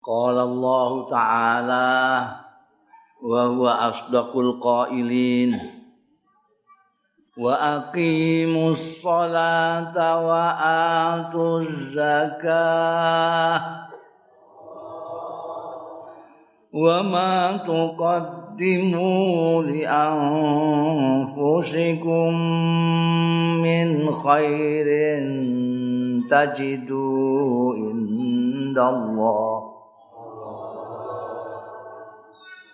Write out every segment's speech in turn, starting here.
Qala Allah Ta'ala wa huwa asdaqul qailin wa aqimus salata wa atuz zakah wa ma tuqaddimu li anfusikum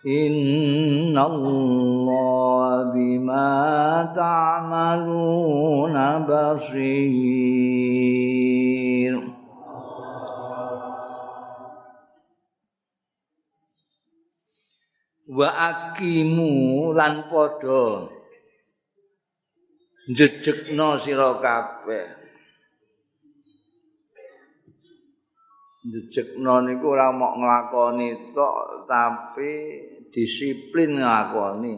إن الله بما تعملون بصير wa akimu lan padha njejekno sira kabeh njejekno niku ora mok nglakoni tok tapi disiplin nglakoni.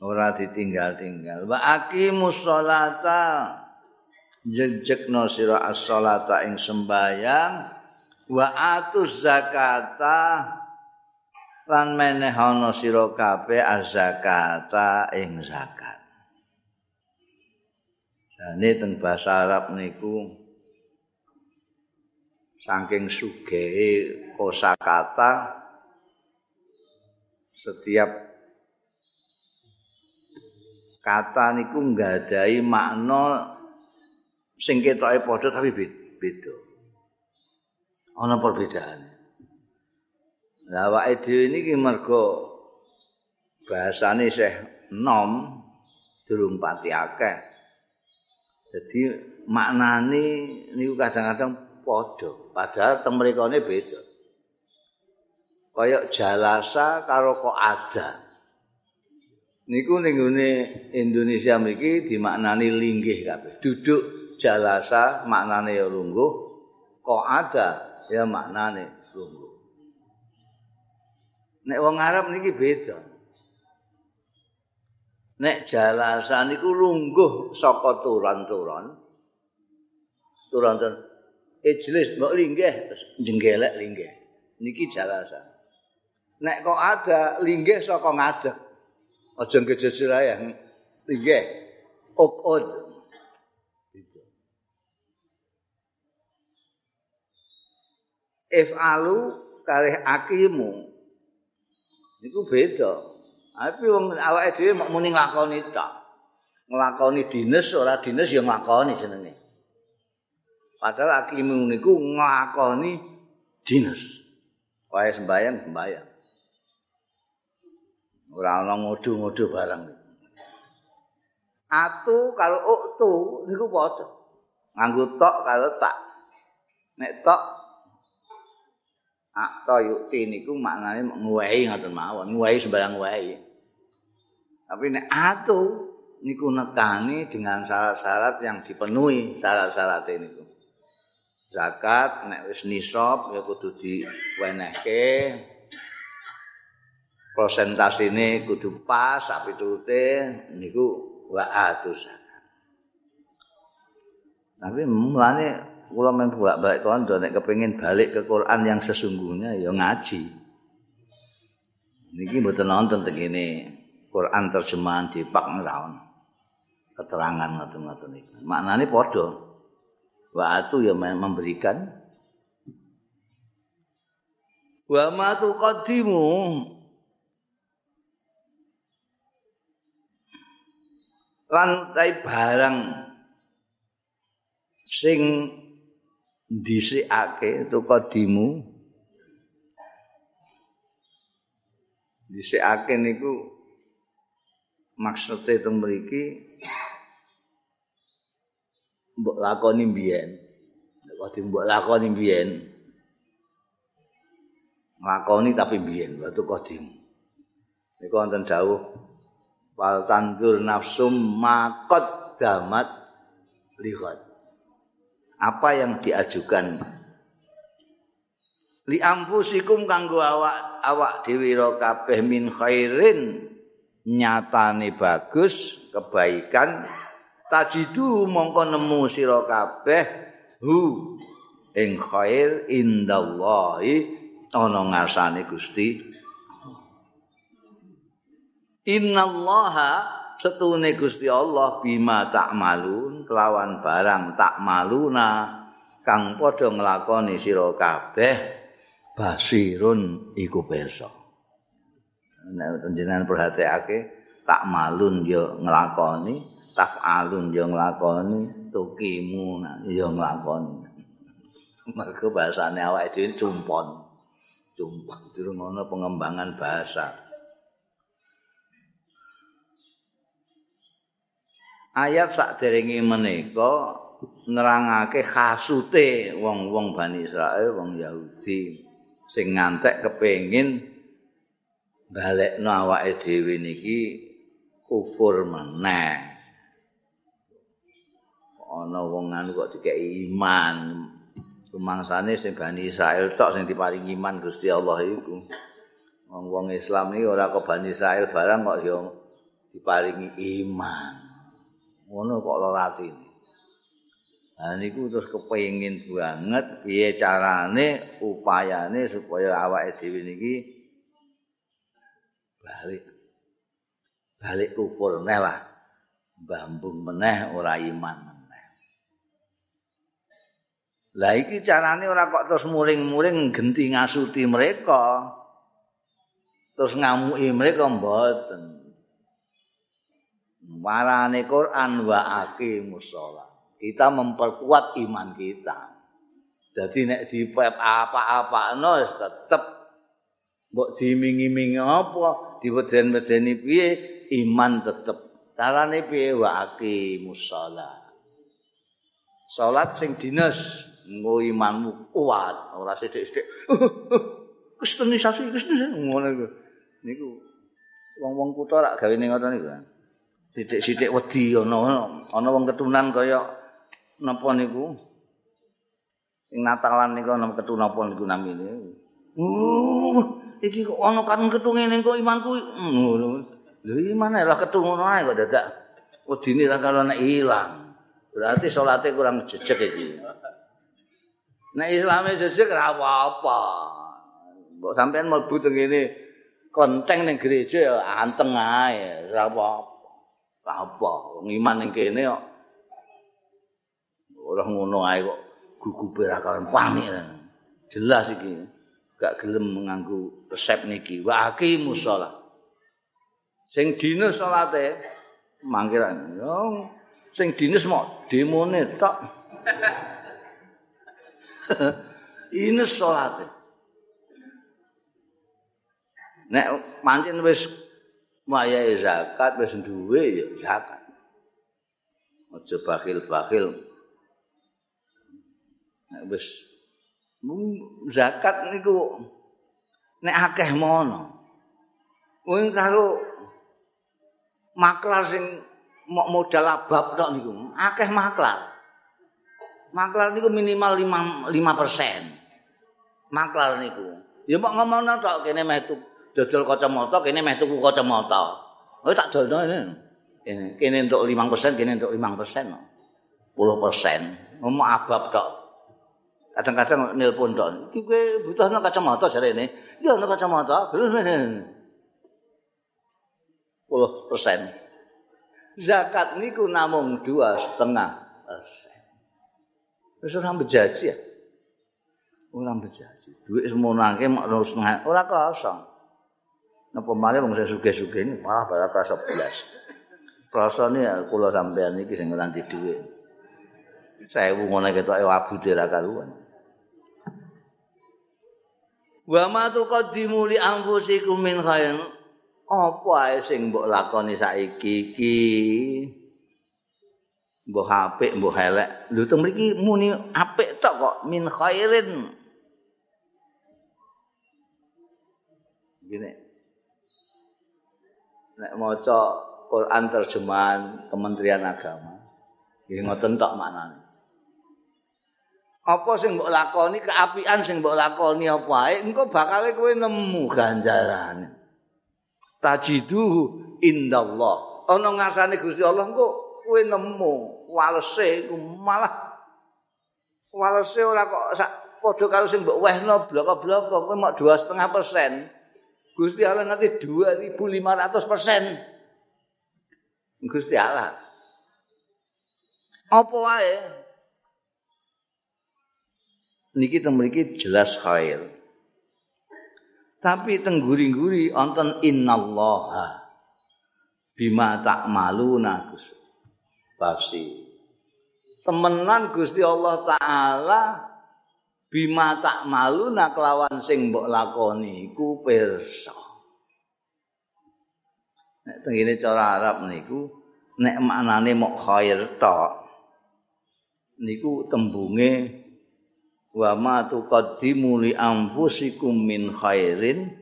Ora ditinggal-tinggal. Wa aqimus sholata. Jejekno sira as-sholata ing sembayang wa atuz zakata. Lan menehono sira kabeh az-zakata ing zakat. Dene teng basa Arab niku saking sugehe kosakata setiap kata niku nggadahi makna sing ketoke padha tapi beda. Ana perbedaan. Lah awake dhewe niki mergo bahasane isih nom durung pati akeh. Jadi maknane niku kadang-kadang padha, padahal teng mrikane beda. Kaya jalasa karo kok ada. Niku ning Indonesia mriki dimaknani linggih kabeh. Duduk jalasa maknane ya lungguh, kok ada ya maknane lungguh. Nek wong Arab niki beda. Nek jalasa niku lungguh saka turan-turan. Turan-turan ijlis mbok linggih. Jenggelek linggih. Niki jalasa nek kok ada linggih saka ngadeg. Aja ngejejer ae linggih. Ukud if alu kareh akimu. Niku beda. Tapi wong awake dhewe mok muni nglakoni tok. Nglakoni dinas ora dinas ya nglakoni jenenge Padahal akimu niku nglakoni dinas. Wae sembayang sembayang. Ora ana ngodo-ngodo barang. Atu kalau uktu niku padha. Nganggo tok kalau tak. Nek tok Akta yukti niku maknane ngwehi ngoten mawon, ngwehi sembarang ngwehi. Tapi nek atu niku nekani dengan syarat-syarat yang dipenuhi syarat-syarat ini. Zakat nek wis nisab ya kudu diwenehke. Prosentasine kudu pas sak piturute niku wa atus tapi mulane kula men bolak-balik kondo nek kepengin balik ke Quran yang sesungguhnya ya ngaji. Niki mboten nonton teng Quran terjemahan di Pak Ngerawon keterangan ngoten-ngoten niku maknane padha Wa'atu ya memberikan. Wa ma tuqaddimu lantai barang sing dhisikake tuqaddimu dhisikake niku maksude teng mriki mbok lakoni mbiyen. Nek mbok lakoni mbiyen. Lakoni tapi mbiyen waktu kodim. Niku wonten dawuh wal tandur nafsum makot damat lihat. Apa yang diajukan li ampusikum kanggo awak awak dhewe kabeh min khairin nyatane bagus kebaikan tajidu mongko nemu sira kabeh hu ing khair indallahi ana ngarsane Gusti Innallaha setune Gusti Allah bima takmalun kelawan barang takmaluna kang padha nglakoni sira kabeh basirun iku pirsa. Nek jenengan perhatiake takmalun yo nglakoni tafalun yo nglakoni tukimu yo nglakoni. Mergo bahasane awake dhewe cumpon cumpon durung ana pengembangan bahasa. Ayat sakderenge menika nerangake khasute wong-wong Bani Israel, wong Yahudi sing ngantek kepengin balekno awake dhewe niki kufur meneh. Ana wong anu kok dikeki iman. Rumangsane sing Bani Israel tok sing diparingi iman Gusti Allah iku. Wong-wong Islam iki ora kok Bani Israel barang kok yo diparingi iman. ngono kok lara atine. Nah niku terus kepengin banget piye carane upayane supaya awake dhewe niki balik balik kufur meneh lah. Bambung meneh ora iman. Lah iki carane ora kok terus muring-muring genti ngasuti mereka. Terus ngamuki mereka mboten. warane Quran wa aqimus Kita memperkuat iman kita. Jadi nek dipep apa-apa no tetep mbok dimingi-mingi apa diweden-wedeni piye iman tetep. Carane piye wa aqimus Salat sing dinas imanmu kuat, ora sithik-sithik. Kristenisasi, kristenisasi ngono iku. Niku wong-wong kutha rak gawe ning ngoten niku. Sithik-sithik wedi ana ana wong ketunan kaya napa niku. Ing Natalan niku ana ketunan apa niku namine. Uh, iki kok ana kan ketu ngene kok imanku. Ngono. Lho iman lah ketu ngono ae kok dadak wedine ra karo nek ilang. Berarti salate kurang jejeg iki. Nek islame jejeg ra apa-apa. Mbok sampean mlebu teng ngene konteng ning gereja ya anteng ae, ra apa-apa. apa iman ning kene kok. Ora ngono ae kok gugupe ra karen panik jelas iki gak gelem nganggo resep niki. Waki musala sing dina salate mangkiran yo. Sing dinis mok demone tok ini salate nek pancen wis wayahe zakat wis duwe ya zakat. Aja bakil-bakil. Nek wis zakat niku nek akeh mono. Wong karo maklar sing modal abab tok niku, akeh maklar. Maklar niku minimal 5 5%. Maklar niku. Ya mbok ngomongno tok kene metu dodol kacamata kene meh tuku kacamata. Oh tak dolno ini. Kene kene untuk 5%, kene untuk 5%. 10%. Ngomong abab tok. Kadang-kadang nelpon tok. Iki kowe butuhno kacamata jarene. Ya ono kacamata. 10%. Zakat niku namung dua setengah persen. Wis ora bejaji ya. Ora bejaji. Duit semono akeh mak setengah ora kerasa. Napa malih wong sugih-sugih ini malah bakal kerasa belas. Rasane ya kula sampean iki sing nganti dhuwit. Saewu ngono ketok abu dira karuan. Wa ma tuqaddimu li anfusikum min khair. Apa ae sing mbok lakoni saiki iki? Mbok apik, mbok elek. Lho teng mriki muni apik tok kok min khairin. Gini. nek maca Quran terjemahan Kementerian Agama. Nggih ngoten tok maknane. Apa sing mbok lakoni keapian sing mbok lakoni apa ae engko bakal kowe nemu ganjarane. Tajidu indallah. Ana ngasane Gusti Allah engko kowe nemu walese iku malah walese ora kok sak padha karo sing mbok wehno bloko-bloko kowe mok 2,5%. Gusti Allah nanti 2500%. Gusti Allah. Apa wae? Niki teng mriki jelas khair. Tapi tengguri-guri wonten innallaha bima ta'maluna Gus. Pasti. Temenan Gusti Allah taala bima ta'maluna kelawan sing mbok lakoni iku pirsa. Nek tengene cara Arab niku nek maknane mok khair tok niku tembunge wa ma tuqaddimu li anfusikum min khairin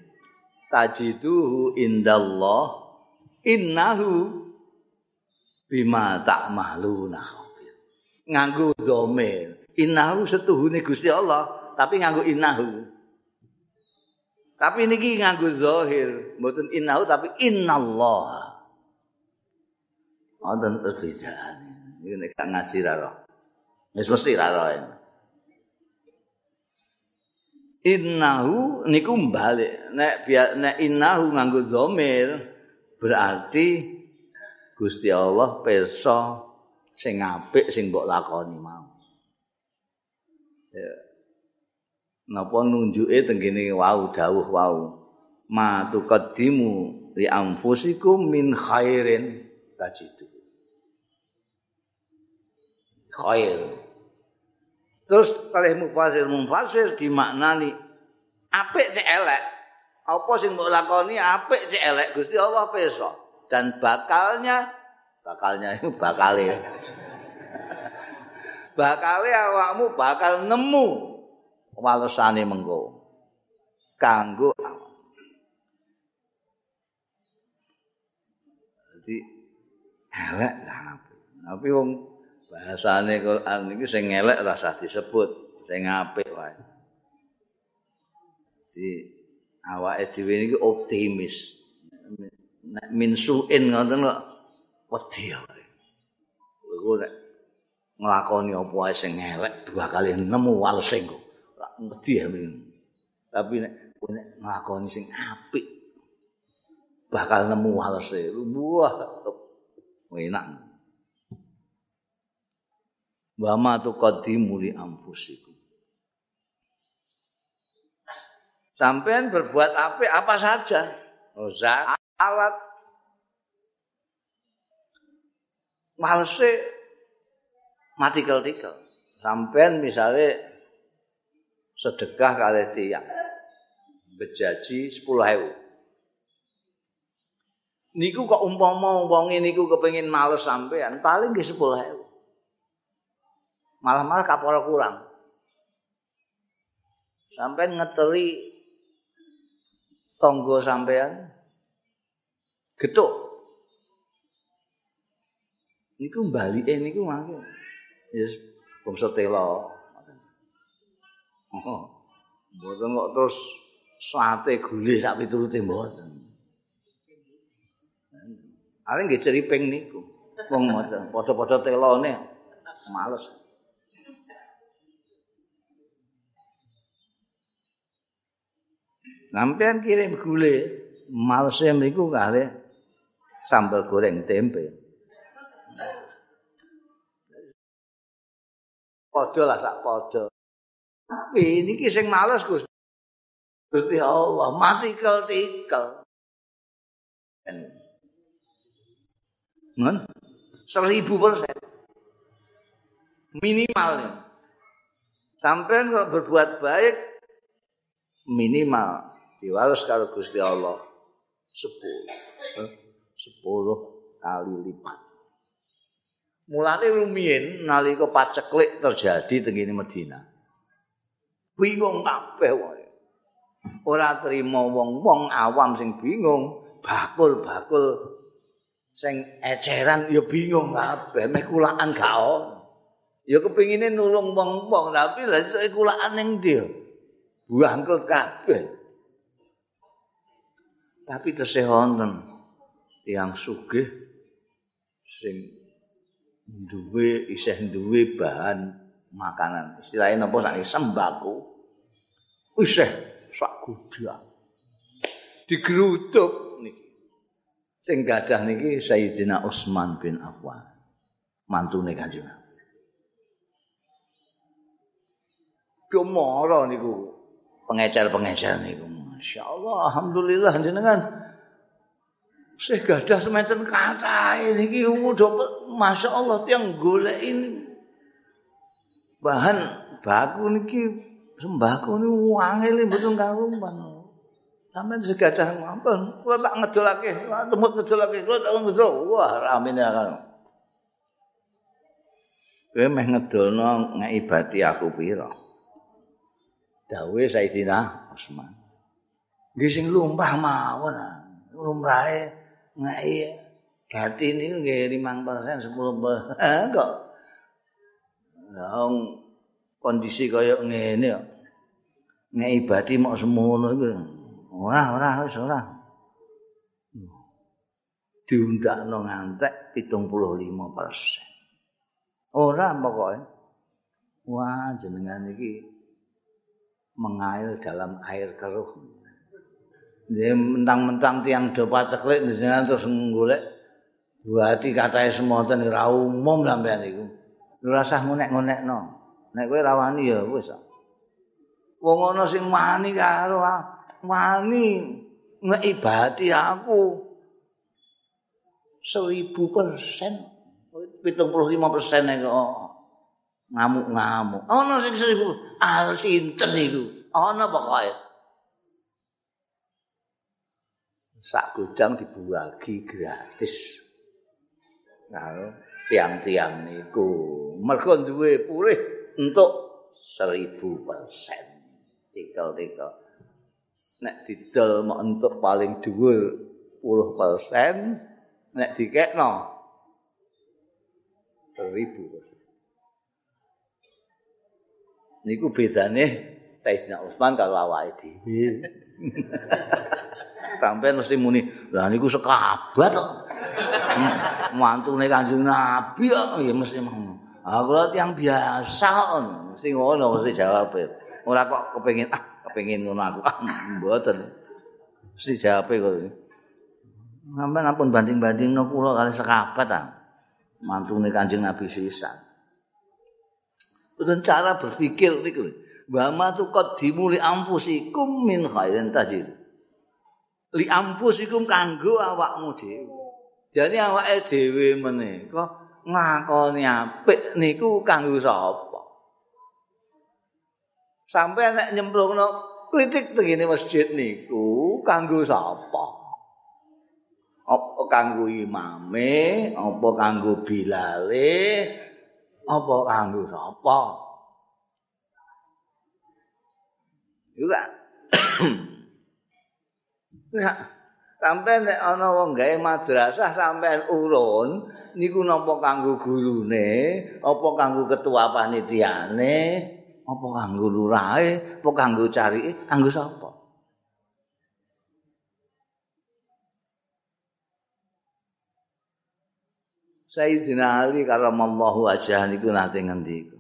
tajiduhu indallah innahu bima ta'maluna nganggo domir innahu setuhune Gusti Allah tapi nganggo innahu. Tapi niki nganggo zahir. Mboten innahu tapi innallah. Wonten perbedaan iki nek ngaji ra wis mesti ra innahu niku balik nek nek innahu nganggo dhamir berarti Gusti Allah pirsa sing apik sing mbok lakoni mau. Napa nunjuke tengene wau dawuh wau ma tuqaddimu li anfusikum min khairin. Tajidu khair. Terus kalih mufasir mufasir dimaknani apik cek elek. Apa sing mbok lakoni apik cek elek? Gusti Allah pirsa. Dan bakalnya bakalnya itu bakale. bakale awakmu bakal nemu walesane mengko. Kanggo Jadi elek lah. Tapi wong bahasane Quran iki sing elek rasa disebut, sing apik wae. Di awake dhewe niki optimis. Nek min suin ngoten kok wedi wae. Iku nek nglakoni apa wae sing elek dua kali nemu walese kok. Wedi Tapi nek nek nglakoni sing apik bakal nemu walese. Wah, enak. wa ma tuqaddimu li anfusikum sampean berbuat apa apa saja oh, alat malse mati tikel sampean misalnya sedekah kali tiang bejaji sepuluh hewu niku kok umpama wong niku kepengin males sampean paling nggih sepuluh hewu malah-malah kapal kurang. Sampai ngeteri tonggo sampean getuk. Niku bali niku mangke. Yes, bangsa telo. Oh. Mboten kok terus sate gule sak piturute mboten. Ale nggih ceriping niku. Wong maca padha-padha telone males. Sampeyan kirim gule, malse mriku kali sambal goreng tempe. Padha lah sak padha. Tapi niki sing males Gus. Gusti Allah mati kel-tikel. Men, seribu persen. Minimal. Sampai kok berbuat baik, minimal diwales karo Gusti Allah 10 10 kali lipat. Mulane rumiyin nalika paceklik terjadi tengene Medina. Bingung kabeh wae. Ora trima wong-wong awam sing bingung bakul-bakul sing eceran ya bingung kabeh meh kulaan gak ono. Ya kepingine nulung wong-wong tapi lha kulaan ning ndi? Buah kabeh. Tapi tesih wonten tiyang sugih sing duwe isih duwe bahan makanan. Istilahnya napa sak sembako. Wis sak gudang. Digeruduk niki. Sing gadah niki Sayyidina Utsman bin Affan. Mantune Kanjeng. Kemara niku pengecer-pengecer niku. Masyaallah, alhamdulillah jenengan Saya gadah semacam kata ini, udah masya Allah tiang golek ini bahan baku niki sembako ini wangi ini betul karuman. Sampai segadah ngampun, kalau tak ngedol lagi, temut ngedol lagi, tak ngedol, wah rame ini akan. Kowe meh ngedolno ngibati aku pira? Dawe Sayyidina Utsman. Nggih sing lumpah mawon. Lumrahe ngai batin ini nggih 5% 10% kok. Lah kondisi kaya ngene kok. Ngai bati mok semono iku. Ora ora wis ora. Diundakno ngantek 75%. Ora pokoke. Wah, jenengan iki mengail dalam air keruh. Dia mentang-mentang tiang do paceklik jenengan terus golek buati katae semonten ora umum sampean iku. Ora usah ngonek-ngonekno. Nek kowe rawani ya wis. Wong ana sing wani karo wani ngibati aku. Seribu persen. pitung puluh lima persen kok ngamuk-ngamuk. Ono sing seribu al sinten iku. Ono pokoke. Sak gudang dibuagi gratis. Karo tiang-tiang niku. Mergo duwe pulih untuk seribu persen. Tikel-tikel. Nek didol mau untuk paling dhuwur puluh persen. Nek dikekno ribu. Niku bedane Sayyidina Utsman karo awake dhewe. Sampai mesti muni, lah niku sekabat kok. Mantune Kanjeng Nabi kok ya mesti mau. Aku yang biasa kok. Mesti ngono mesti jawab. Ora kok kepengin ah kepengin ngono aku. Ah, mboten. Mesti jawab kok. Sampai ampun banding-banding no kula kali sekabat ah. mantune Kanjeng Nabi sisan. Dan cara berpikir niku wa ma tu qaddimu li ampusikum min khairin tajid. Li ampusikum kanggo awakmu dhewe. Jadi awake dhewe menika ngakoni apik niku kanggo sapa? Sampai nek nyemplungno kritik tengene masjid niku kanggo sapa? apa kanggo imame, apa kanggo bilale, apa kanggo sapa. Juga. Ya, sampai nek ana wong gawe madrasah sampean urun, niku napa kanggo gurune, apa kanggo ketua panitiane, apa kanggo lurahe, apa kanggo cari, kanggo sapa? Sayyidina Ali karamallahu wajah niku nate ngendiku.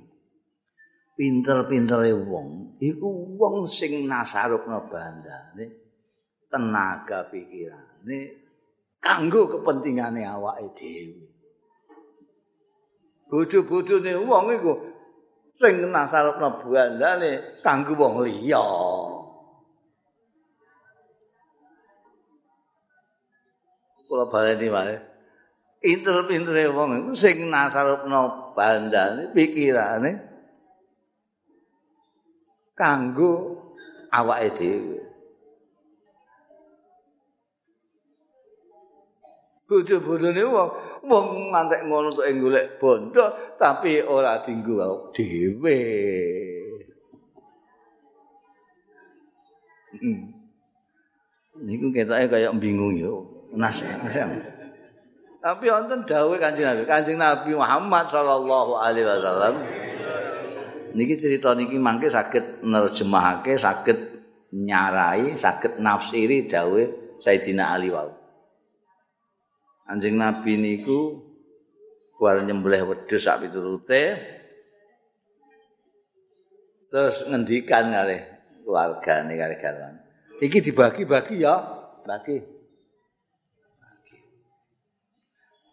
Pinter-pintere wong iku wong sing nasarukna bandane tenaga pikirane kanggo kepentingane awake dhewe. Bodho-bodhone wong iku sing nasarukna bandane kanggo wong liya. Kula baleni wae. pinter-pintere wong sing nasarupno bandane pikirane kanggo awake dhewe. Bodho-bodhone wong wong ngantek ngono tok golek bondo tapi ora dinggo dhewe. Niku ketoke kaya bingung yo. Nasihat. Tapi wonten dawuh Kanjeng Nabi, Kanjeng Nabi Muhammad sallallahu alaihi wasallam. Niki cerita niki mangke saged nerjemahake, saged nyarai, saged nafsiri dawuh Sayyidina Ali wau. Kanjeng Nabi niku kuwi nyembelih wedhus sak piturute. terus ngendikan kali keluargane kali garwan. Iki dibagi-bagi ya, bagi.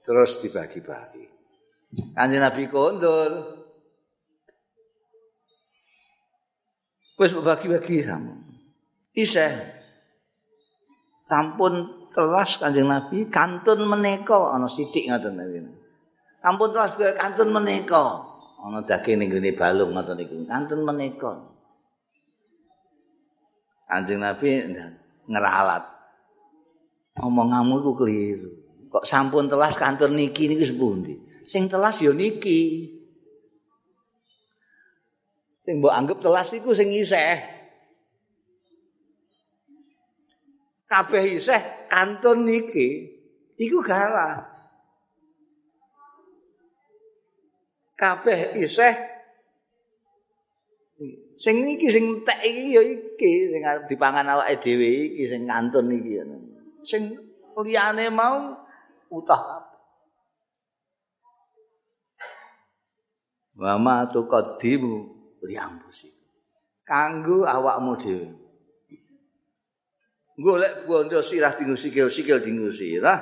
Terus dibagi-bagi. Kanjeng Nabi kondur. Wis bagi-bagi sama. Isih sampun telas Kanjeng Nabi kantun menika ana sithik ngoten niku. Sampun telas kantun menika. Ana daging ning gone balung ngoten niku. Kantun menika. Kanjeng Nabi ngeralat. Omonganmu iku keliru. Kok sampun telas kantun niki niku sepundi? sing telas ya niki. Sing mbok anggap telas iku sing isih. Kabeh isih kantun niki iku galah. Kabeh isih sing iki sing tek iki ya iki sing dipangan awake dhewe iki sing kantun iki. Sing liyane mau utah wa ma tuqaddimu li ambusi kanggo awakmu dhewe golek bondo sirah dinggo sikil sikil dinggo sirah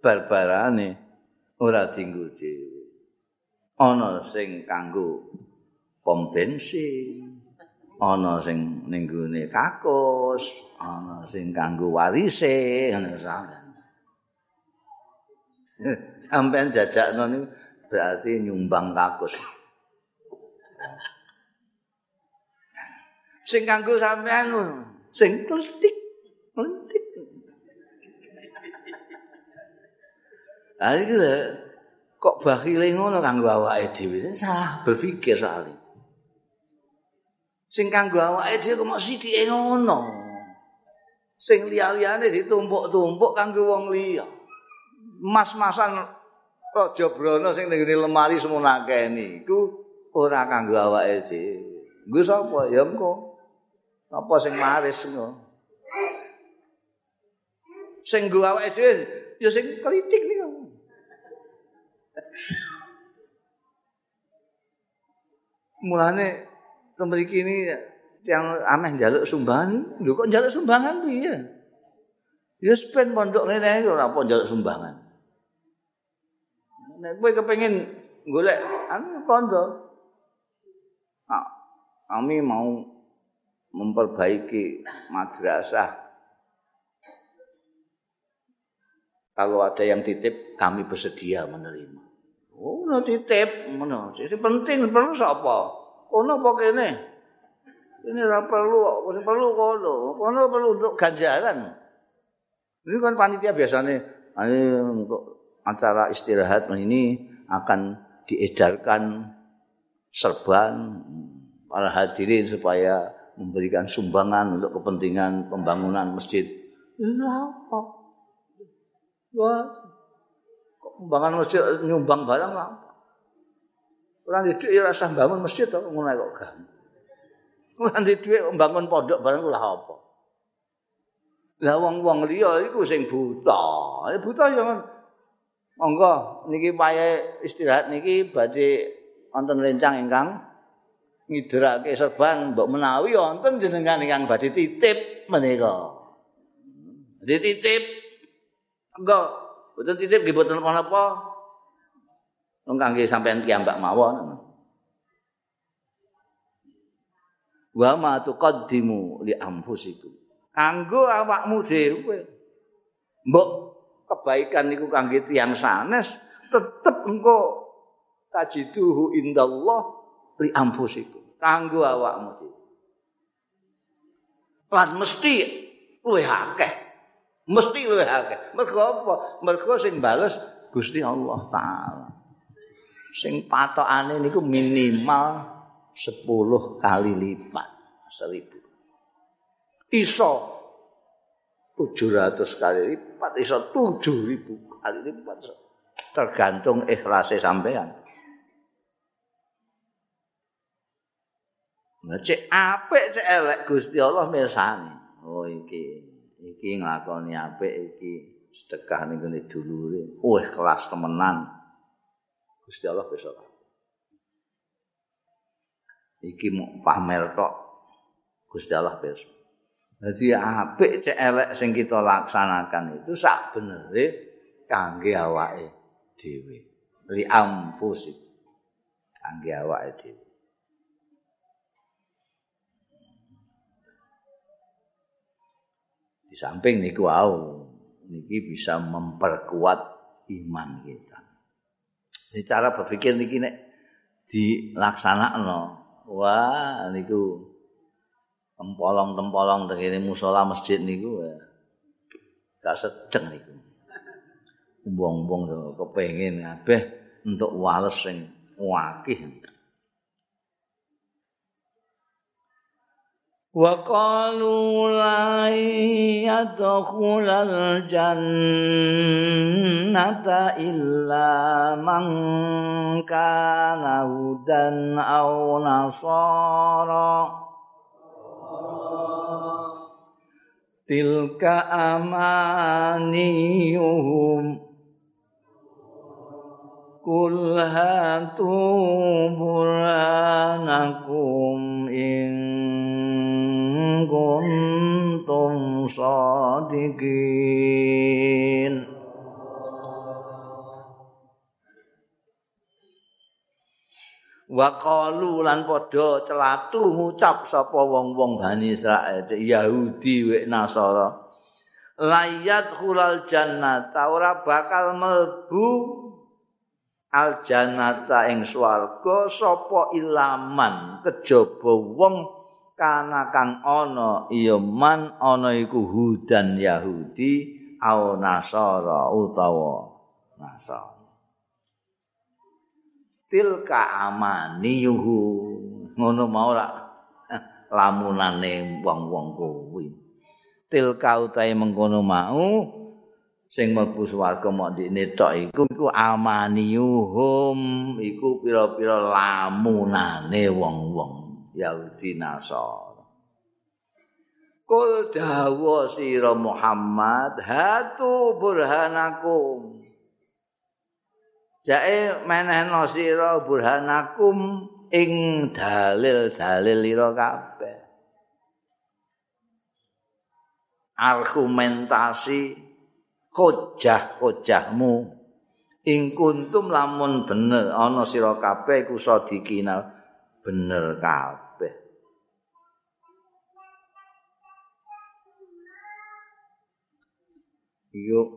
barbarane ora dinggo dhewe ana sing kanggo pom bensin ana sing ning gone kakus ana sing kanggo warise ngono sampean jajakno niku berarti nyumbang kakus. Sing kanggo sampean sing kletik. Lah iki kok bakhile ngono kanggo awake dhewe salah berpikir soal Sing kanggo awake dhewe kok sithike ngono. Sing liya-liyane ditumpuk-tumpuk kanggo wong liya. Mas-masan Raja Brana sing ning lemari semono akeh niku ora kanggo awake dhewe. Nggo sapa? Ya engko. Apa sing maris engko? Sing nggo awake dhewe ya sing kritik. Mulane temriki ini yang ameh njaluk sumbangan, lho kok njaluk sumbangan piye? Ya spen pondok ngene ora apa njaluk sumbangan. nek kowe kepengin golek anu kondo ah, kami mau memperbaiki madrasah kalau ada yang titip kami bersedia menerima oh no titip mana? Sing penting perlu sapa kono apa kene? Ini ora perlu ora perlu kono. Kono perlu untuk ganjaran. Ini kan panitia biasanya ayo untuk acara istirahat ini akan diedarkan serban para hadirin supaya memberikan sumbangan untuk kepentingan pembangunan masjid. Ini apa? Wah, pembangunan masjid nyumbang barang apa? Orang di ya rasa bangun masjid atau ngono kok gak. Orang di membangun pondok barang lah apa? Lah wong-wong liya iku sing buta. Ya buta ya Monggo niki paye istirahat niki badhe wonten rencang ingkang ngidrake serban mbok menawi wonten jenengan ingkang badhe titip menika. Dititip. Monggo boten titip nggih boten apa-apa. Wong kangge sampean kiambak mawon. Wa ma tuqaddimu li anfusikum. Kanggo awakmu dhewe. Mbok kebaikan niku kangge tiyang sanes tetep engko tajiduhu indallah li anfusikum kanggo awakmu lan mesti luwih akeh mesti luwih akeh. Mergo apa? Mergo sing bales Gusti Allah taala. Sing patokane niku minimal 10 kali lipat 1000 iso 700 kali lipat iso 7000 kali lipat. Tergantung ikhlase sampean. Nah, cek apik cek elek Gusti Allah mirsani. Oh iki iki nglakoni apik iki sedekah ning kene dulure. Oh ikhlas temenan. Gusti Allah besok. iki mau pamer tok Gusti Allah pirsa Jadi apik cek elek sing kita laksanakan itu sak benere kangge awake dhewe. Li ampus kangge awake dhewe. Samping niku wau niki bisa memperkuat iman kita. Jadi cara berpikir niki nek dilaksanakno, wah niku tempolong-tempolong tengene musala masjid niku ya. Gak sedeng niku. Umbong-umbong kepengin kabeh untuk wales sing wakih. Wa qalu la yadkhulal jannata illa man kana hudan aw nasara tilka amaniyuhum kul hatu burhanakum kuntum sadiqin wa qalu lan padha celatu ngucap sapa wong-wong Bani Israil Yahudi wek Nasara. Layat khulal jannata ora bakal melbu al jannata ing swarga sapa ilaman kejaba wong kana kang ana ya man ana iku hudan Yahudi au Nasara utawa Nasara tilka amaniyuhu ngono mau lak lamunane wong-wong kuwi. Tilka utahe mengkono mau sing mlebu swarga mok ndekne tok iku iku amaniyuhum iku pira-pira lamunane wong-wong Yahudi Nasara Kul dawa sira Muhammad hatu burhanakum. Jae menehno sira burhanakum ing dalil-dalil ira kabeh. Argumentasi hujah-hujahmu. Ing kuntum lamun bener ana sira kabeh iku sadikina bener kabeh yuk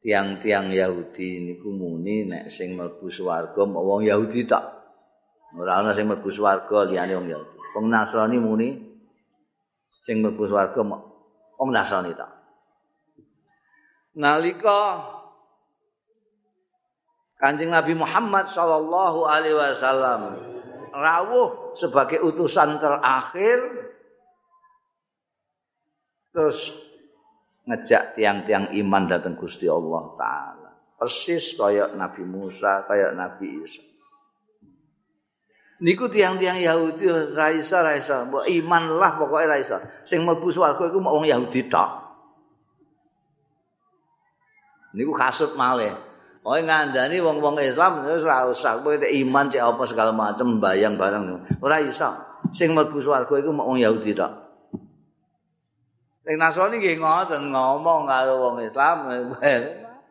tiang-tiang Yahudi niku muni nek sing mlebu swarga wong Yahudi tak ora ana sing mlebu swarga liyane wong Yahudi. Wong Nasrani muni sing mlebu swarga wong Nasrani tak. Nalika Kanjeng Nabi Muhammad sallallahu alaihi wasallam rawuh sebagai utusan terakhir terus ngejak tiang-tiang iman datang Gusti Allah taala. Persis kaya Nabi Musa, kaya Nabi Isa. Niku tiang-tiang Yahudi raisa raisa, mbok iman lah pokoknya raisa. Sing mlebu swarga iku wong Yahudi tok. Niku kasut malih. Oh ngandani wong-wong Islam wis ora usah kowe iman cek apa segala macam bayang barang. Ora iso. Sing mlebu swarga iku wong Yahudi tok. Sing Nasrani nggih ngoten ngomong karo wong Islam,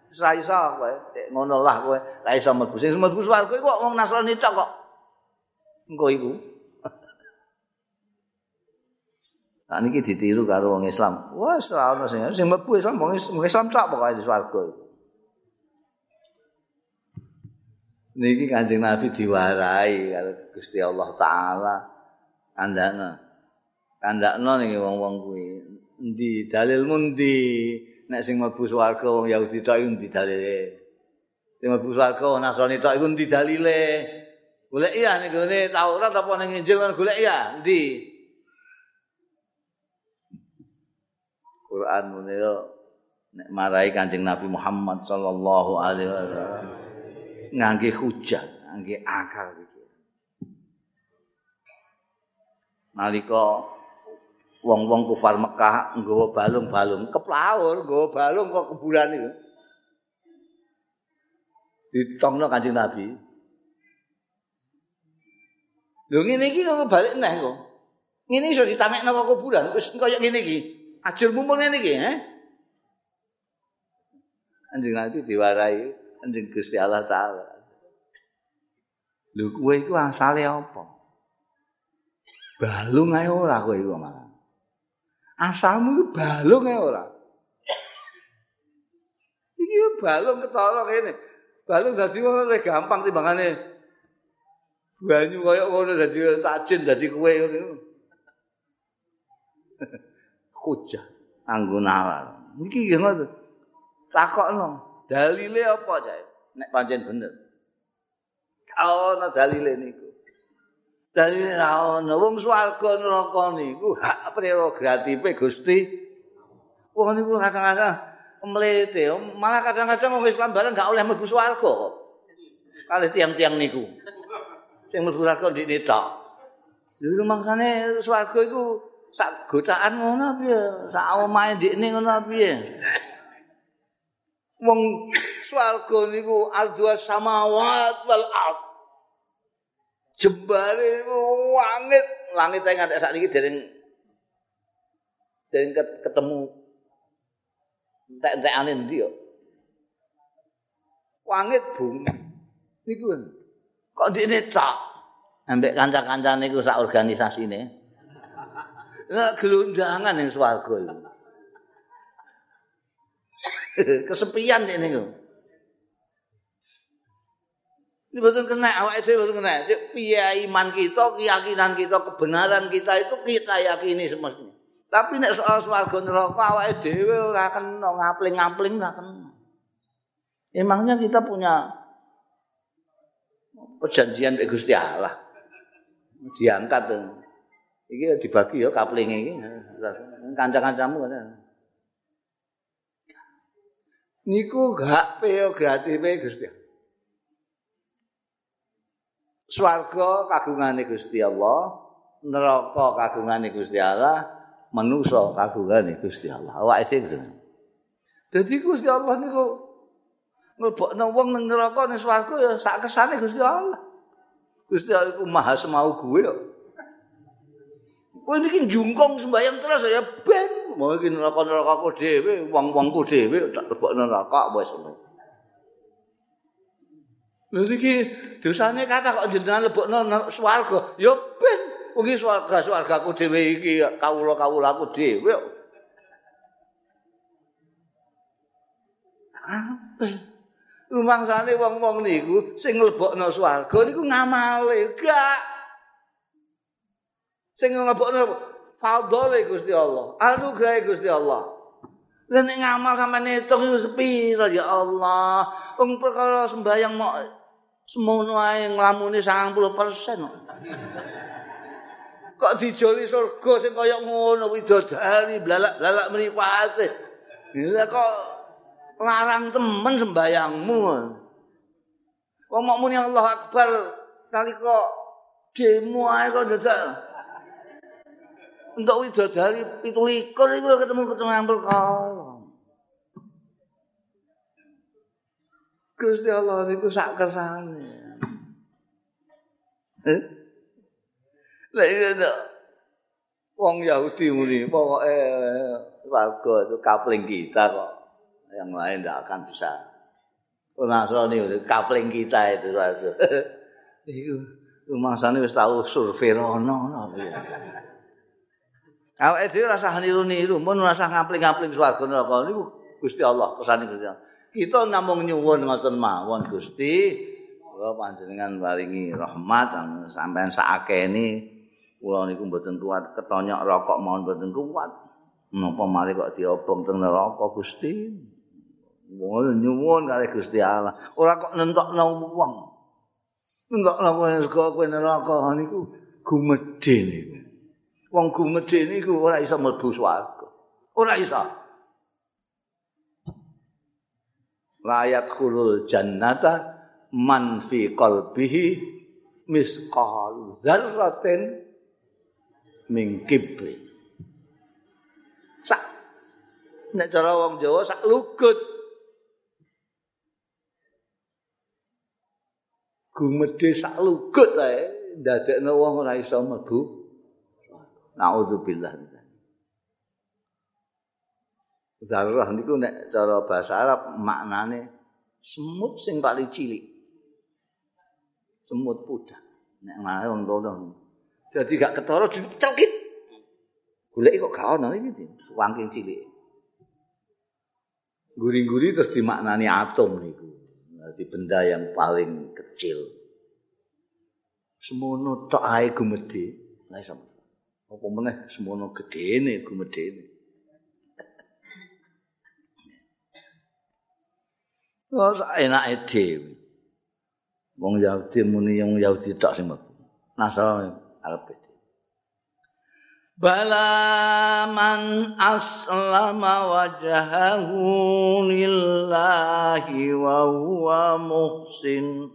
wis ra iso kowe, cek ngono lah kowe, ra iso mlebu. Sing mlebu swarga iku wong Nasrani tok kok. Engko iku. Nah niki ditiru karo wong Islam. Wah, ora ono sing sing mlebu Islam wong Islam tok pokoke di swarga. Niki Kanjeng Nabi diwarai karo Gusti Allah taala. Kandakno. Kandakno niki wong-wong kuwi. Endi dalil mundi nek sing mlebu swarga Yahudi tok iku endi dalile? Sing mlebu swarga Nasrani tok iku endi dalile? Golek iya ning gone Taurat apa ning Injil kan golek iya endi? Quran mune yo nek marai Kanjeng Nabi Muhammad sallallahu alaihi wasallam ngangge hujat, ngangge akal iki. Nalika wong-wong kufar Mekah nggawa balung-balung keplaur nggawa balung kok kuburan itu ditongno Kanjeng Nabi Lho ngene iki kok balik neh kok. Ngene iso ditamekno kok kuburan wis kaya ngene iki. Ajurmu mun ngene iki, eh? Anjing nanti diwarai anjing Gusti Allah taala. Lho kowe iku asale apa? Balung ae ora kowe iku malah. Asalmu iku balung ae ora. Iki balung ketara kene. Balung dadi ngono gampang timbangane banyu kaya ngono dadi tajin dadi kowe ngono. Kuja anggo nalar. Iki ngono. Takokno, dalile apa jae? Nek pancen bener. Ana dalile niku. Dalile ra ono wong swarga neraka niku hak prerogative Gusti. Wong niku kadang-kadang mlete, malah kadang-kadang wong Islam bareng gak oleh mlebu swarga. Kalih tiang-tiang niku. Sing mlebu swarga ndek tok. Lha mangsane swarga iku sak godaan ngono piye? Sak omahe ndekne ngono piye? wong swarga niku ardua samawat wal ard jembare langit. Langit yang ada saat ini dereng dereng ketemu. Entek-entek anin dia langit bumi. Niku kok di ini tak? Ambek kanca-kanca niku sak organisasi ini Lah gelundangan yang itu. kesepian ini kok. Ini betul kena, awak itu betul kena. Piye iman kita, keyakinan kita, kebenaran kita itu kita yakini semestinya. Tapi nek soal swarga neraka awake dhewe ora kena ngapling-ngapling ora kena. Emangnya kita punya perjanjian dengan Gusti Allah. Diangkat Iki dibagi ya kapling iki. Kanca-kancamu kan. niku gak peo gratis pe Gusti. Swarga kagungane Gusti Allah, neraka kagungane Gusti Allah, manusa kagungane Gusti Allah. Awake dhewe. Dadi Gusti Allah niku mlebokno wong nang neraka ning swarga ya sak kesane Gusti Allah. Gusti Allah iku maha semau gue ya. Kowe iki jungkong sembayang terus ya ben mau iki neraka-neraka ku dhewe, wong-wongku dhewe tak lebokno neraka wis ngono. Lha iki dosane kata kok jenengan lebokno swarga, ya ben wong iki swarga swargaku dhewe iki kawula-kawulaku dhewe. Apa? Rumangsane wong-wong niku sing lebokno swarga niku ngamale, gak. Sing lebokno fadhole Gusti Allah, anugerah Gusti Allah. Lah ngamal sampe nitung iku sepira ya Allah. Wong perkara sembayang mok semono ae nglamune 90%. Kok dijoli surga sing kaya ngono widodari blalak-blalak mripate. Lah kok larang temen sembayangmu. Wong mok muni Allah Akbar nalika demo ae kok dadak untuk widodari pitu likur itu ketemu ketemu ampel kolong. Gusti Allah itu sak kersane. Eh? Lah itu wong Yahudi muni pokoke warga itu kapling kita kok. Yang lain tidak akan bisa. Nasrani itu kapling kita itu warga. Iku rumah wis tau survei rono Awake dhewe rasa niru-niru, mun rasa ngapling-ngapling swarga neraka niku Gusti Allah Gusti Allah. Kita namung nyuwun ngoten mawon Gusti, kula panjenengan paringi rahmat sampean sakene kula niku mboten kuat ketonyok rokok mawon mboten kuat. Menapa mari kok diobong teng neraka Gusti? Mohon nyuwun kali Gusti Allah. Ora kok nentokno wong. Nentokno kowe neraka niku gumedhe niku. wong gumedhe niku ora iso mlebu swarga. Ora iso. Layat khulul jannata man fi qalbihi misqal dzarratin min kibri. Sak nek cara wong Jawa sak lugut. Gumedhe sak lugut ae ndadekno wong ora iso mlebu naudzubillah Zarah niku nek cara bahasa Arab maknane semut sing paling cilik. Semut pudak. Nek ngene wong tuwa. Dadi gak ketara dicelkit. Golek kok gak ono iki, wangking cilik. Guri-guri terus dimaknani atom niku. Dadi benda yang paling kecil. Semono tok ae gumedhe. Lah iso. Apa meneh semono gedene gumedhe. Oh, enake dhewe. Wong Yahudi muni yang Yahudi tok sing mlebu. Nasrani arep Bala man aslama wajhahu lillahi wa huwa muhsin.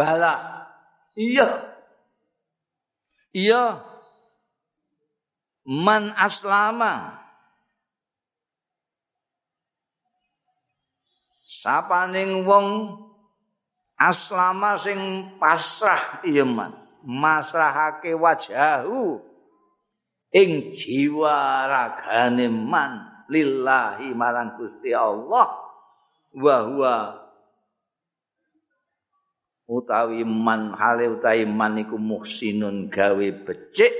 bala. Iya. Iya. Man aslama. Sapaning wong aslama sing pasrah iya man. Masrahake wajahu. Ing jiwa ragane man lillahi marang Gusti Allah. Wa huwa utawi man hale utawi man iku muhsinun gawe becik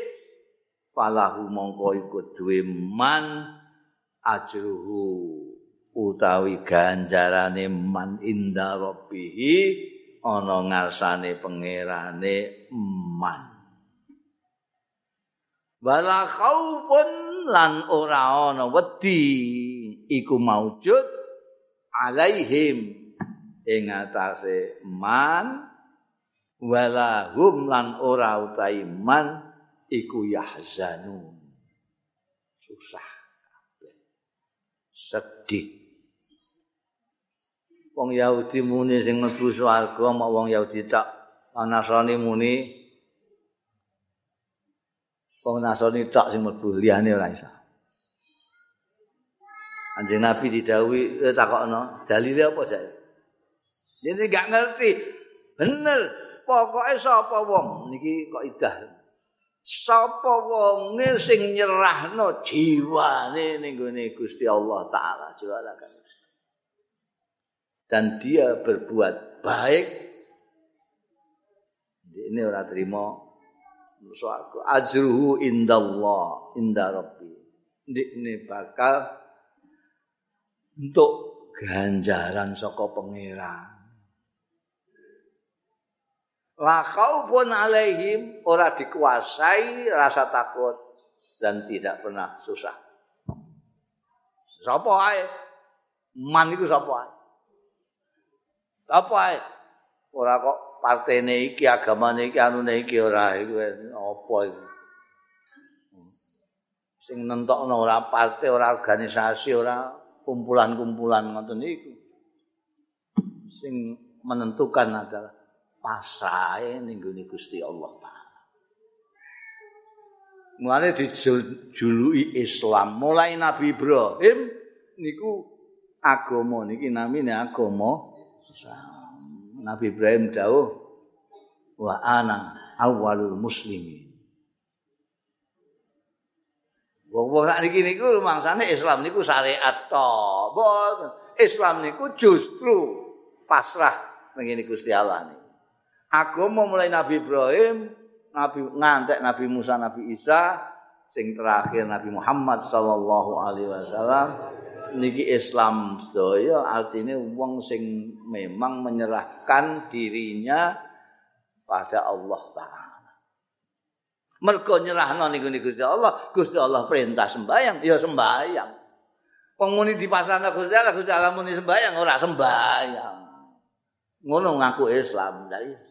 falahu mongko iku duwe man ajruhu utawi ganjarane man inda rabbihi ana ngarsane pangerane man. Wala khaufun lan ora ana wedi iku maujud alaihim ing atase man wala hum lan ora utahi man iku yahzanun. Susah sedih. Wong Yahudi muni sing mlebu swarga mau wong Yahudi tak Nasrani muni wong Nasrani tak sing mlebu liyane ora iso. Anjing Nabi didhawuhi eh, takokno dalile apa jare Jadi gak ngerti. Bener. Pokoknya sapa wong. Niki kok idah. Sapa wong sing nyerahno jiwane ning gone Gusti Allah taala jualakan. Dan dia berbuat baik. Ini ora terima suatu ajruhu indallah inda rabbi. Ini bakal untuk ganjaran saka pangeran. La khaufun alaihim ora dikuasai rasa takut dan tidak pernah susah. Sapa ae? Man iku sapa ae? Sapa ae? Ora kok partene iki agamane iki anune iki ora iku apa iku. Sing nentokno ora partai, ora organisasi, ora kumpulan-kumpulan ngoten iku. Sing menentukan adalah pasahe ning Gusti Allah taala. Mulane dijuluki Islam mulai Nabi Ibrahim niku agama niki namine agama Nabi Ibrahim dawuh wa ana awwalul muslimin. Wong-wong sak niku rumangsane Islam niku syariat to. Islam niku justru pasrah ngene Gusti Allah niku. Agama mulai Nabi Ibrahim, Nabi ngantek Nabi Musa, Nabi Isa, sing terakhir Nabi Muhammad sallallahu alaihi wasallam niki Islam sedaya artinya wong sing memang menyerahkan dirinya pada Allah taala. Mergo nyerahno niku Gusti Allah, Gusti Allah perintah sembayang, ya sembayang. Wong muni dipasrahno Gusti Allah, Gusti Allah muni sembahyang ora sembahyang. Ngono ngaku Islam, bisa.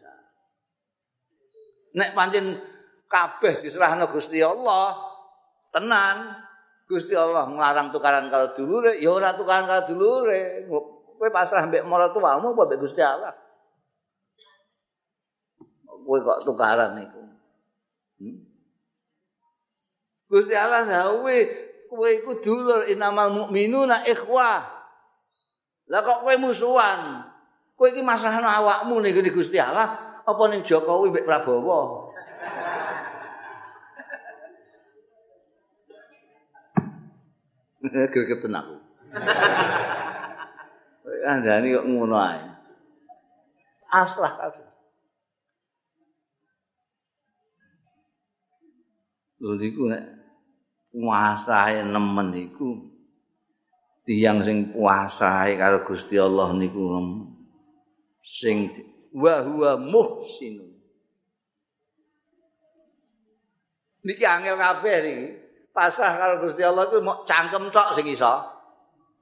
Nek pancen kabeh diserahno Gusti Allah, tenan Gusti Allah nglarang tukaran karo dulure, ya ora tukaran karo dulure. Kowe pasrah mbek maratuamu apa mbek Gusti Allah? Kowe kok tukaran niku. Hmm? Gusti Allah dawuh kowe iku dulur inamal mukminuna ikhwah. Lah kok kowe musuhan? Kowe iki masalahno awakmu ning Gusti Allah apa ning Jokowi mbek Prabowo? Gregeten aku. Andani kok ngono ae. Aslah kabeh. Lho niku nek puasae nemen iku tiyang sing puasae karo Gusti Allah niku sing wa huwa muhsin niki angel kabeh niki pasrah karo Gusti Allah kuwi mok cangkem tok sing iso.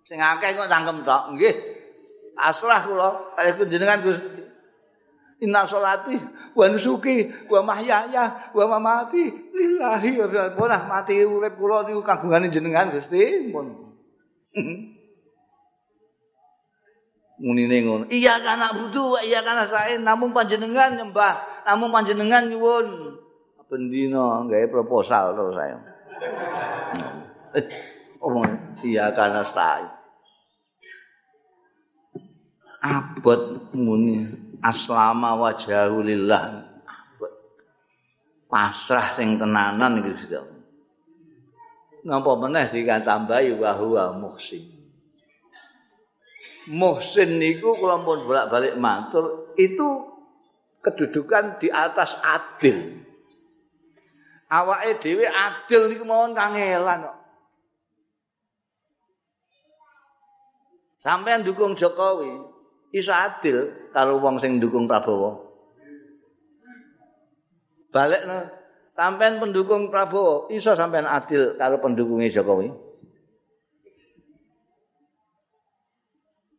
Sing akeh kok cangkem tok. Nggih. Pasrah kula kaya jenengan Gusti Inna sholati wa nusuki wa mahyaya wa mamati lillahi wa punah mati urip kula niku kagungane jenengan Gusti. Pun. Munine ngono. Iya kana wa iya kana sae. Namung panjenengan nyembah, namung panjenengan nyuwun. Bendina gawe proposal to saya. Oh, iya kana sae. Abot muni. Aslama wajahu lillah. Pasrah sing tenanan iki napa meneh dikatambahi wa huwa muhsin muhsin niku kula pun bolak-balik matur itu kedudukan di atas adil awake dhewe adil niku mawon kangelan kok sampean dukung Jokowi iso adil karo wong sing ndukung Prabowo. Balik no, sampean pendukung Prabowo iso sampean adil karo pendukungnya Jokowi.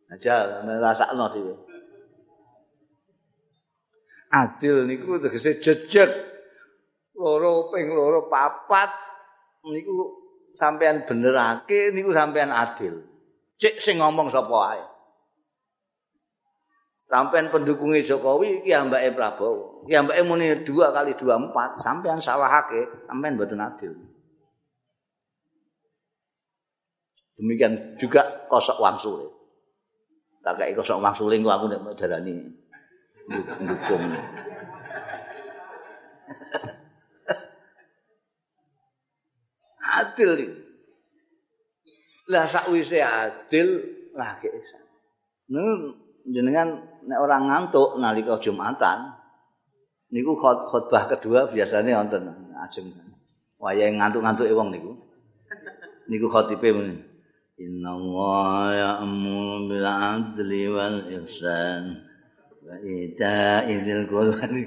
Aja rasakno dhewe. Adil niku tegese jejeg loro ping loro papat niku sampean benerake niku sampean adil. Cek sing ngomong sapa ae. Sampean pendukungnya Jokowi iki ambake Prabowo. Ki ambake muni 2 kali 2 4, sampean salahake, sampean mboten adil. Demikian juga kosok wangsule. Tak kaya kosok ku aku nek darani ndukung. adil iki. Lah sakwise adil lagi isan. jenengan nek ora ngantuk nalika Jumatan niku khotbah kedua biasanya wonten ajeng wayahe ngantuk-ngantuke wong niku niku khotibe ya'muru bil 'adli wal ihsan wa ita'idil qurbani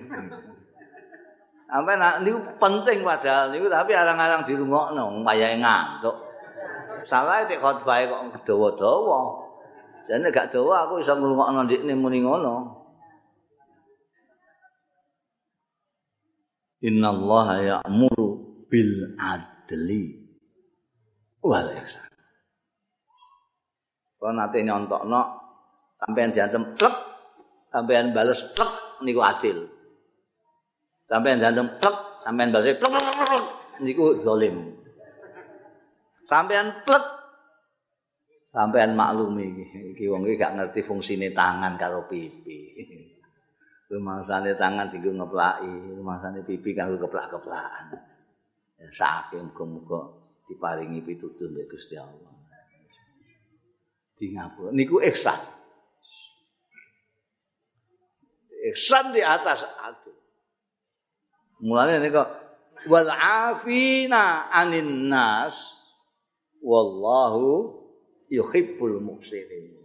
Sampai nak niku penting padahal niku tapi arang-arang dirungokno wayahe ngantuk. Salah nek khotbah kok dawa-dawa. Jane gak dawa aku iso ngrungokno ndikne muni ngono. Inna Allah ya'muru bil adli wal ihsan. Kalau nanti nyontokno sampean diancam plek, sampean bales plek niku adil. Sampean diancam plek, sampean bales plek plek plek niku zalim. Sampean plek sampean maklumi iki wong iki gak ngerti fungsine tangan karo pipi rumangsane tangan dienggo ngeplaki rumangsane pipi kanggo keplak-keplakan ya sakit muga-muga diparingi pitutur mbek Gusti Allah di ngapura niku ihsan ihsan di atas itu mulane niku wal afina anin nas wallahu yuhibbul muhsinin.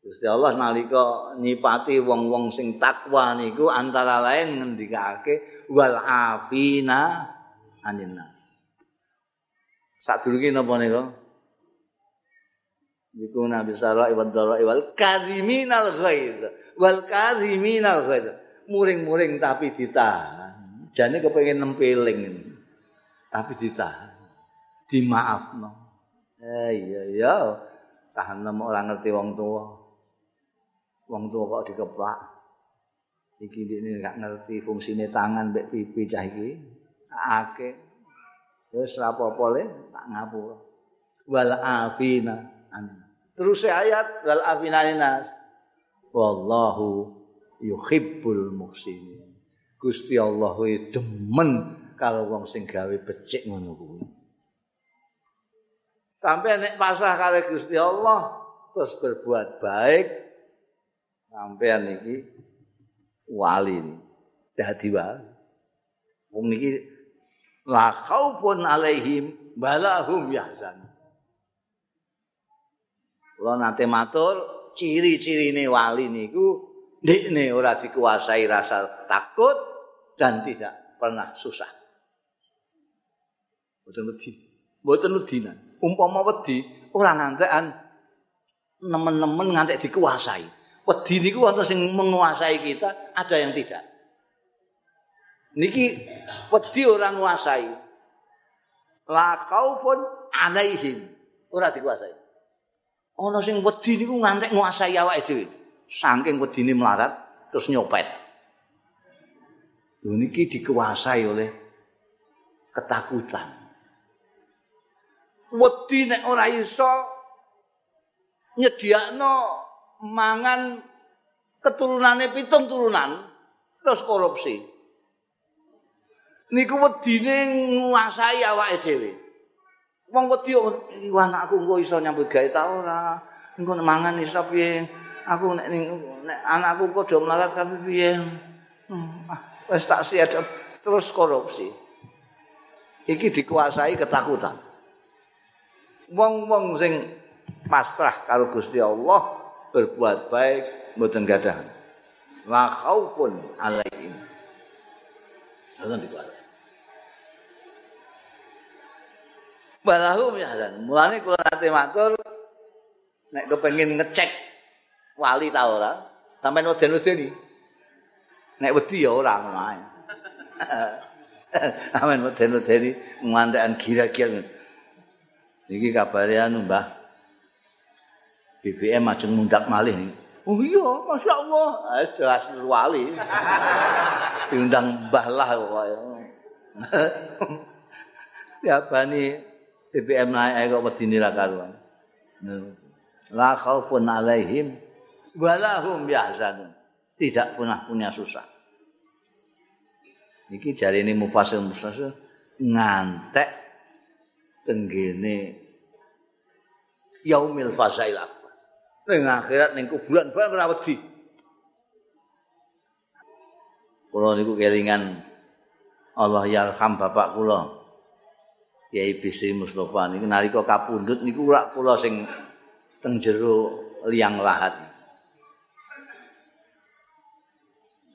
Gusti Allah nalika nyipati wong-wong sing takwa niku antara lain ngendikake wal afina anin nas. Sadurunge napa niku? Iku nabi sarai wa dharai wal kadhiminal ghaid. Wal kadhiminal ghaid. Muring-muring tapi ditahan. Jane kepengin nempeling. Tapi ditahan. Dimaafno. Eh iya iya. Tahan nemu ora ngerti wong tua. Wong tua kok dikeplak. Iki ini gak ngerti fungsine tangan mbek pipi cah iki. Akeh. Wis ra apa-apa le, tak ngapura. Wal afina. Terus ayat wal afinanas. Wallahu yuhibbul muhsinin. Gusti Allah kuwi demen karo wong sing gawe becik ngono kuwi. Sampai nek pasrah karo Gusti Allah terus berbuat baik sampean iki wali dadi wali. Wong niki la khaufun alaihim balahum yahzan. Kula nate matur ciri-cirine wali niku ndekne ora dikuasai rasa takut dan tidak pernah susah. Mboten wedi. Mboten wedinan. Umpama wedi ora ngantekan nemen-nemen ngantek dikuasai. Wedi niku wonten sing menguasai kita, ada yang tidak. Niki wedi ora nguasai. La kaufun alaihim. Ora dikuasai. Ana sing wedi niku ngantek nguasai awake dhewe. Saking wedine melarat terus nyopet. Niki dikuasai oleh ketakutan. Wedi nek ora iso nyediakno mangan keturunane pitung turunan terus korupsi. Niku wedine nguasai awake dhewe. Wong wedi iku anakku engko iso nyambut gawe ta ora. Engko mangan iso piye? Aku nek nek anakku kok do melarat kan piye? Hmm, wis tak siap terus korupsi. Iki dikuasai ketakutan. Wong-wong sing pasrah karo Gusti Allah berbuat baik mboten gadah. La khaufun alaihim. Jangan dikuasai. Balahum ya dan mulane kula nate matur nek kepengin ngecek wali ta ora? Sampean weden-wedeni nek wedi ya ora ngono ae. Sampean weden-wedeni ngantekan kira-kira. Iki kabare anu Mbah? BBM ajeng mundak malih Oh iya, Masya Allah. Eh, jelas wali. Diundang Mbah lah ya, Bani BBM naik kok wedine ra karuan. La khaufun alaihim walahum yahzanun. Tidak pernah punya susah. Iki jari ini mufasil mufasil ngantek tenggene yaumil fasail akbar. Ning akhirat ning kuburan bareng ora wedi. Kula niku kelingan Allah yarham bapak kula. Kiai Bisri Mustofa niku nalika kapundhut niku ora kula sing teng jero liang lahat.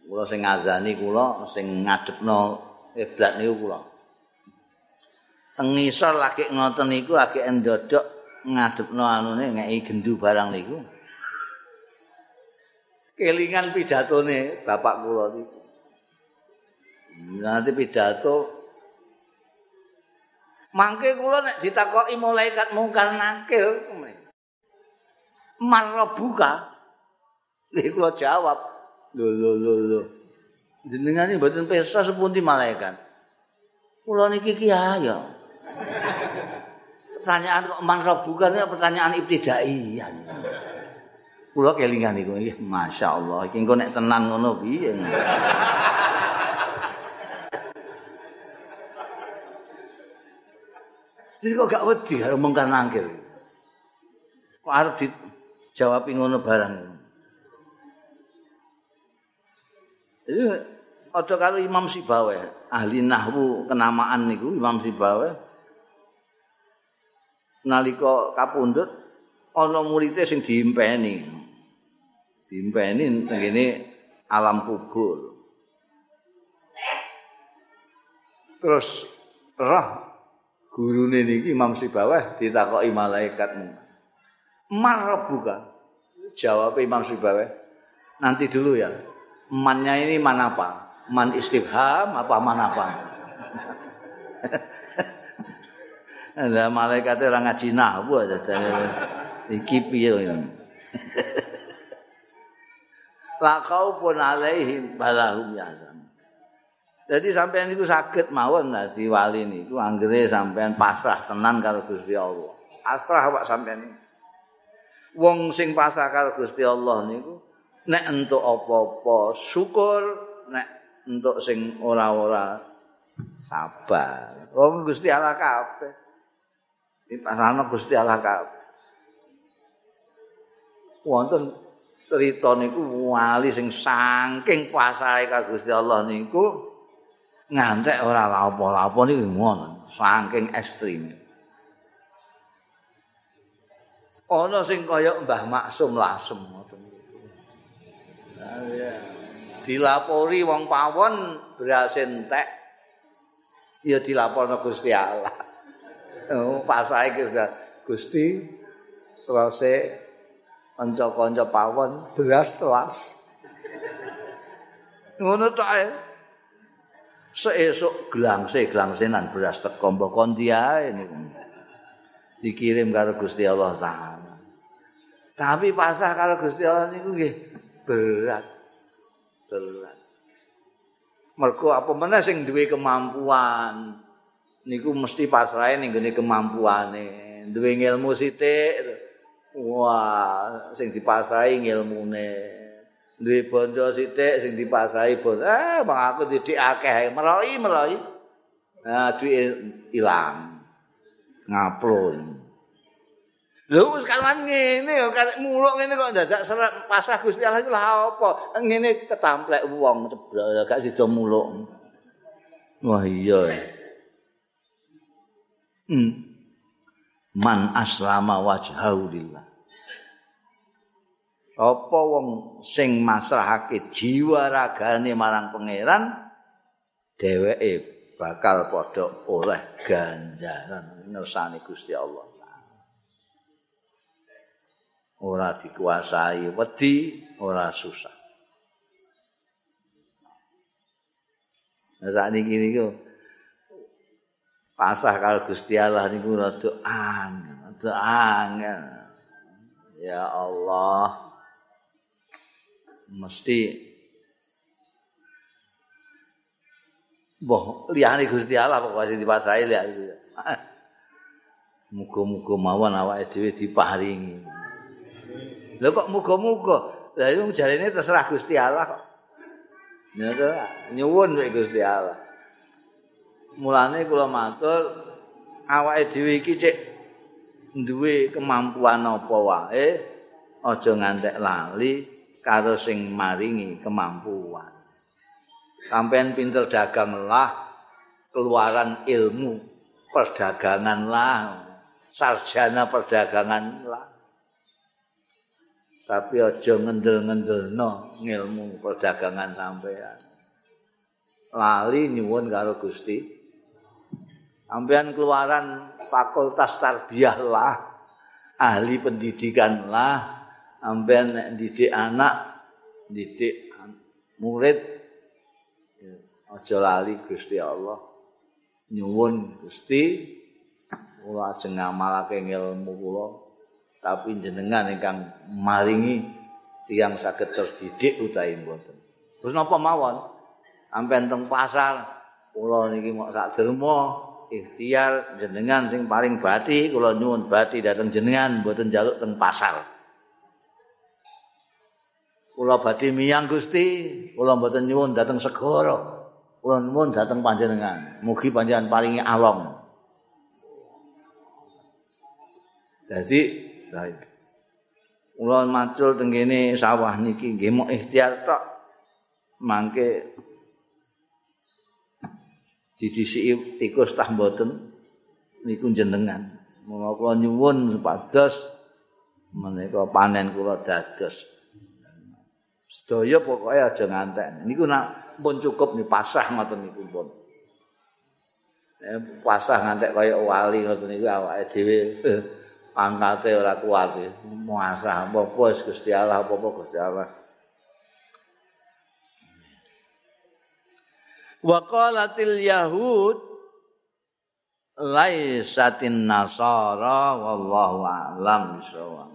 Kula sing ngazani kula sing ngadepno kiblat niku kula. Teng ngisor lagi ngoten niku lagi ndodok ngadepno anune ngeki gendu barang niku. Kelingan pidatone bapak kula niku. Nanti pidato Mangke kula nek ditakoki malaikat mungkar nakil Marabuka. Nek kula jawab, lho lho lho lho. Jenengan iki mboten pesta sepundi malaikat. Kula niki kiai ya. Pertanyaan kok marabuka ini pertanyaan ibtidai. Kula kelingan iku, masyaallah. Iki engko nek tenan ngono piye. Jadi kok gak wedi karo mungkar nangkir. Kok arep dijawab ngono barang. Jadi ada karo Imam Sibawe, ahli nahwu kenamaan niku Imam Sibawe. Nalika kapundhut ana muridé sing diimpeni. Diimpeni tengene alam kubur. Terus roh gurune niki Imam Sibawah ditakoki malaikat Marabuka. Jawab Imam Sibawe. Nanti dulu ya. Mannya ini man apa? Man istifham apa man apa? Ada malaikatnya orang ngaji nahwu aja. Iki piye. La pun alaihim balahum yahzan. Jadi sampean itu sakit mawon dadi wali niku anggere sampean pasrah tenan karo Gusti Allah. Asrah awak sampean ini. wong sing pasrah karo Gusti Allah niku nek entuk apa-apa syukur nek entuk sing ora-ora sabar wong Gusti Allah kabeh dipasrahno Gusti Allah kabeh wonten cerita niku wali sing saking pasrahe karo Gusti Allah niku ngantek ora apa-apa niku ngono saking ekstrem ana sing kaya Mbah Maksum Lasem ngoten Dilapori wong pawon berhasil entek ya dilaporno Gusti Allah. Oh, pasahe Gusti teruse kanca-kanca pawon beras telas. Ngono tok ae. Seesuk gelangse gelangsenan beras teko mbok. Dikirim karo Gusti Allah Taala. Tapi pasah kalau Gusti Allah niku nggih berat. Berat. Mergo apa meneh sing duwe kemampuan niku mesti pasrahe ning gone kemampuane. Duwe ilmu sithik. Wah, sing dipasrahi ilmune. Duwe bondo sithik sing dipasrahi bondo. Eh, bang aku didik akeh meloi meloi. Nah, duwe ilang. Ngaplon. Lho wis kalan ngene ya karek muluk ngene kok dadak serak pasah Gusti Allah iku lha apa? Ngene ketamplek wong ceblok gak sida muluk. Wah iya. Hmm. Man aslama wajhahu lillah. Apa wong sing masrahake jiwa ragane marang pangeran dheweke bakal padha oleh ganjaran ngersane Gusti Allah. ora dikuasai wedi ora susah saat ini niku pasah kalau Gusti Allah niku rada angel, rada angel. Ya Allah. Mesti Boh, liyane Gusti Allah pokoke dipasahi lihat Muga-muga mawon awake dhewe diparingi. Lho kok muga-muga. Lah iku jarene terserah Gusti Allah kok. Nyuwun wae Gusti Allah. Mulane kula matur awake dhewe iki cek duwe kemampuan apa wae aja ngantek lali karo sing maringi kemampuan. Sampeyan pinter dagang lah, keluaran ilmu perdagangan lah, sarjana perdagangan lah. tapi aja ngendel-ngendelno ngilmu perdagangan sampean. Lali nyuwun karo Gusti. Sampean keluaran fakultas tarbiyah lah, ahli pendidikan lah, sampean nek didik anak, didik murid aja lali Gusti Allah. Nyuwun Gusti kula ajeng ngamalake ilmu kula. tapi jenengan ingkang maringi tiang saged terdidik utawi mboten. Terus napa mawon? Sampeyan teng pasar, kula niki mok sak derma ikhtiar jenengan sing paling bati, kula nyuwun bati dateng jenengan mboten njaluk teng pasar. Kula badhe miyang Gusti, kula mboten nyuwun dateng segara. Kula nyuwun dateng panjenengan. Mugi panjenengan paringi along. Jadi Kula macul teng kene sawah niki nggih mok ikhtiar tok. Mangke didisiki tikus tah mboten niku jenengan. Mula kula nyuwun supados menika panen kula dados. sedaya pokoke aja ngantek. Niku nak pun cukup nih pasah ngoten niku pun. Eh, pasah ngantek kaya wali ngoten niku awake dhewe eh, pangkate ora kuat e. muasah apa wis Gusti Allah apa Gusti Allah. Wa qalatil yahud laisatin nasara wallahu a'lam bishawab.